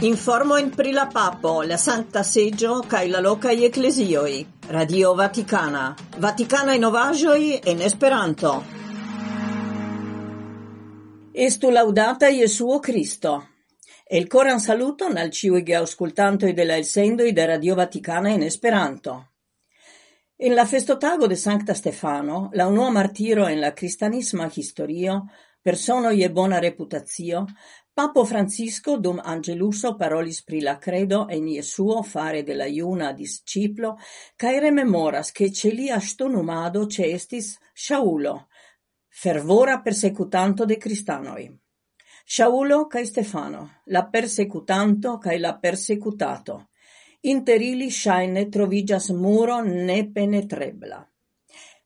Informo in pri la papo, la Santa Seggio, cae la locai ecclesioi. Radio Vaticana. Vaticana in ovagioi en Esperanto. Estu laudata Iesuo Cristo. El coran saluton al ciui ge auscultantoi de la elsendoi de Radio Vaticana in Esperanto. In la festotago de Sancta Stefano, la unua martiro en la cristianisma historio, personoj e bona reputazio, papo Francisco dum Angeluso parolis pri la credo en Jesuo fare de la iuna disciplo cae rememoras che ce lia ŝtonumado ce estis fervora persecutanto de cristanoi. Shaulo cae Stefano, la persecutanto cae la persecutato. Interili shaine trovigas muro nepenetrebla.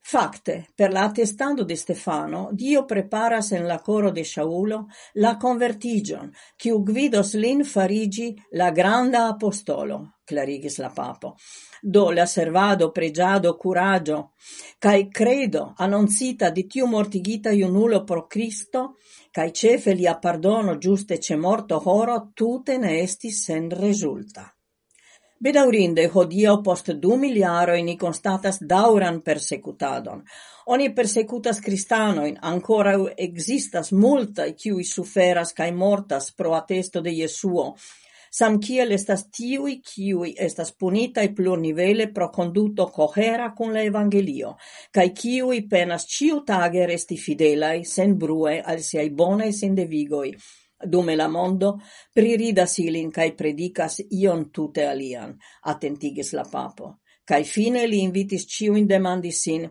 Fakte, per la attestando de Stefano, Dio preparas en la coro de Shaulo la convertigion, kiu gvidos lin farigi la granda apostolo, clarigis la papo. Do la servado, pregiado curagio, cae credo anoncita di tiu mortigita iunulo pro Cristo, cae cefe li pardono giuste ce morto horo tute ne estis sen resulta. Bedaurinde, hodio post du miljaroj ni constatas dauran persecutadon. Oni persecutas cristanoin, ancora existas multa qui suferas cae mortas pro atesto de Jesuo, sam kiel estas tiui kiui estas punitai plurnivele pro conduto cohera con la Evangelio, cae kiui penas ciu tage resti fidelai, sen brue, al siai bonai sindevigoi, dume la mondo priridas ilin kaj predicas ion tute alian, atentigis la papo. Kaj fine li invitis ciuin demandi sin,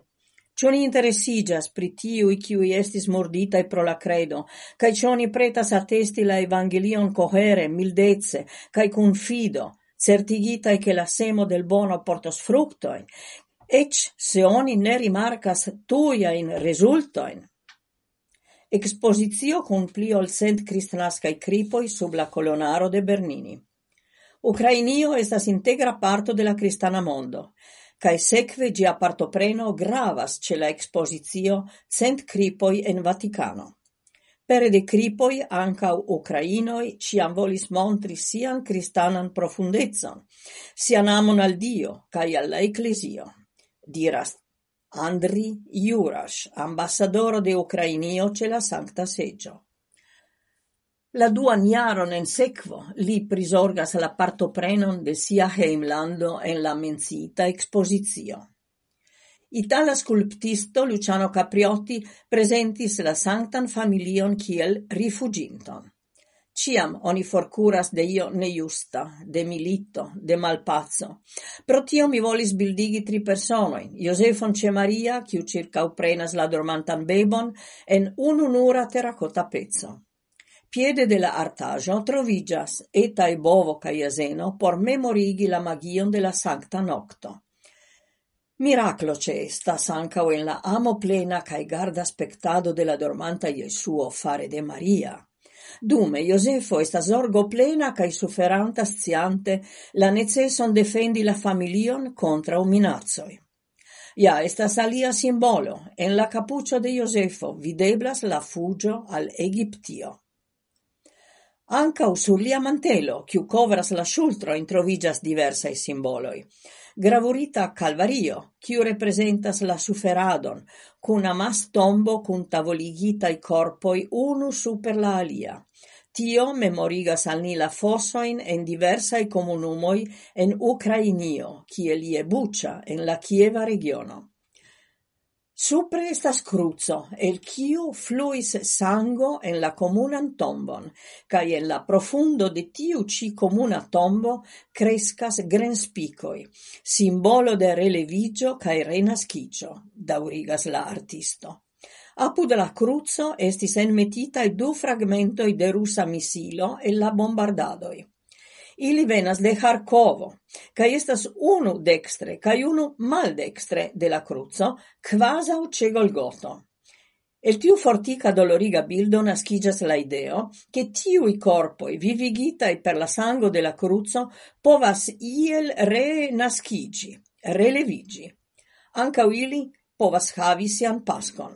Ciò ni interessigas pri tiui kiui estis morditai pro la credo, cae cioni pretas attesti la evangelion cohere, mildezze, cae cun fido, certigitai che la semo del bono portos fructoin, ec se oni ne rimarcas tuia in resultoin expositio con pli ol cent kristnaskaj cripoi sub la colonaro de Bernini. Ukrainio estas integra parto de la cristana mondo, cae seque gia partopreno gravas ce la expositio Cent cripoi en Vaticano. Pere de cripoi, ancau Ucrainoi ciam volis montri sian cristanan profundezon, sian amon al Dio cae al Ecclesio. Diras Andri Jurash, ambassadoro de Ukrainio ce la Sancta Seggio. La duan jaron en sequo li prisorgas la partoprenon de sia heimlando en la menciita exposizio. Itala sculptisto Luciano Capriotti presentis la Sanctan Familion kiel rifuginton. Ciam oni forcuras de io nejusta, de milito, de malpazzo. Pro tio mi volis bildigi tri personoi, Josefon ce Maria, ciu circa uprenas la dormantan bebon, en un'unura terracota pezzo. Piede de la artajo trovigas etae bovo ca iaseno por memorigi la magion de la sancta nocto. Miraclo ce estas ancao en la amo plena cae garda spectado de la dormanta Iesuo fare de Maria Dume Iosefo estas zorgoplena cae suferanta sciante la neceson defendi la familion contra kontraŭ minazoi. Ja estas alia simbolo, en la capuccio de Josefo videblas la fugio al Egiptio. Ancau sur lia mantelo, kiu covras la ŝultrojn, introvigas diversai simboloi gravurita calvario, quiu representas la suferadon, cun amas tombo kun tavoligitai corpoi unu super la alia. Tio memorigas al ni la fosojn en diversai comunumoi en Ukrainio, kiel je Buĉa en la Chieva regiono. Supre estas cruzo, el kiu fluis sango en la comunan tombon, kaj en la profundo de tiu ci comuna tombo crescas grenspicoi, simbolo de relevigio kaj renascicio, daurigas la artisto. Apud la cruzo estis enmetitai du fragmentoi de rusa misilo e la bombardadoi. Ili venas de Harkovo, ca estas unu dextre ca unu maldextre de la cruzo, quasau ce Golgoto. El tiu fortica doloriga bildo nascigas la ideo che tiui corpoi vivigitai per la sango de la cruzo povas iel re nascigi, relevigi. Anca ili povas havi sian pascon.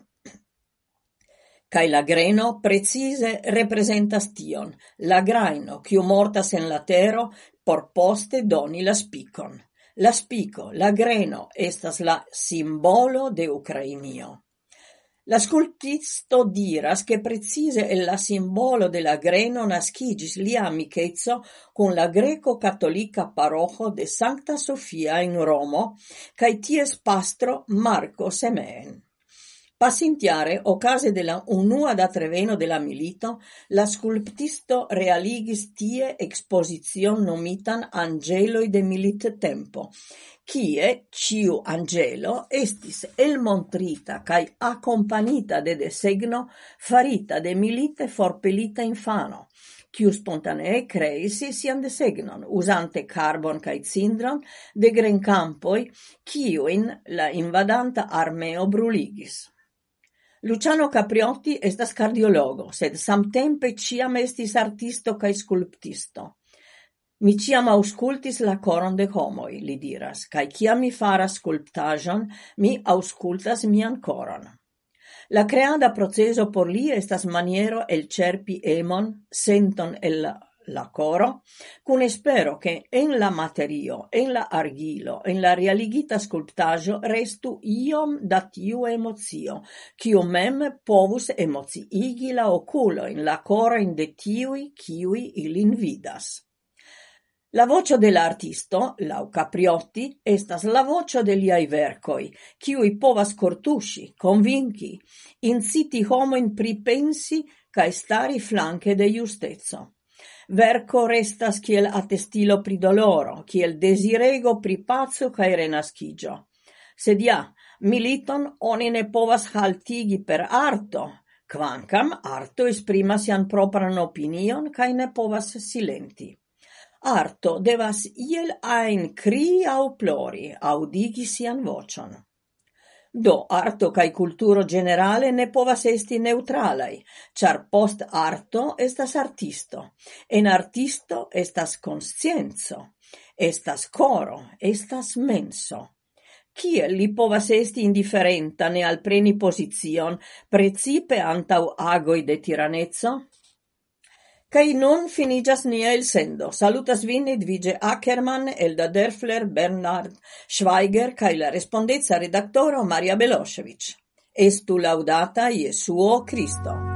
Kaj la greno precise representas tion, la graino kiu mortas en la tero por poste doni la spicon. La spico, la greno, estas la simbolo de Ucrainio. La sculptisto diras che precise è la simbolo de la greno nascigis lia amichezzo con la greco-cattolica parojo de Sancta Sofia in Romo, cae ties pastro Marco Semen. Pasintjare, o de la unua datreveno de la milito, la sculptisto realigis tie exposizion nomitan Angeloi de Milittempo", kie ciu angelo estis elmontrita cae accompagnita de desegno farita de milite forpelita infano, quiu spontanee creisi sian desegnon, usante carbon kaj cindron de grenkampoj, kiujn la invadanta armeo bruligis. Luciano Capriotti estas cardiologo, sed samtempe ciam estis artisto kaj sculptisto. Mi ciam auscultis la coron de homoi, li diras, cae kiam mi faras sculptajon, mi auscultas mian coron. La creada proceso por li estas maniero el cerpi emon, senton el la, la coro, cun espero che en la materio, en la argilo, en la realigita sculptaggio restu iom da tiu emozio, kiu mem povus emoziigi la oculo in la coro in de tiui, kiui ilin vidas. La voce dell'artisto, lau Capriotti, estas la voce degli liaj verkoj, kiuj povas kortuŝi, konvinki, inciti homojn pripensi kaj stari flanche de justeco. Verco restas kiel attestilo pri doloro, kiel desirego pri pazzo cae renaschigio. Sed ja, militon oni ne povas haltigi per arto, quancam arto esprimas sian propran opinion cae ne povas silenti. Arto devas iel ein cri au plori, audigi sian vocion. Do arto kai culturo generale ne povas esti neutralai, char post arto estas artisto, en artisto estas conscienzo, estas coro, estas menso. Kiel li povas esti indiferenta ne alpreni pozicion precipe antau agoi de tiranezzo? Kai nun finigas nia elsendo. Salutas vin Edvige Ackermann, Elda Derfler, Bernard Schweiger kai la respondezza redaktoro Maria Belosevic. Estu laudata Jesuo Kristo.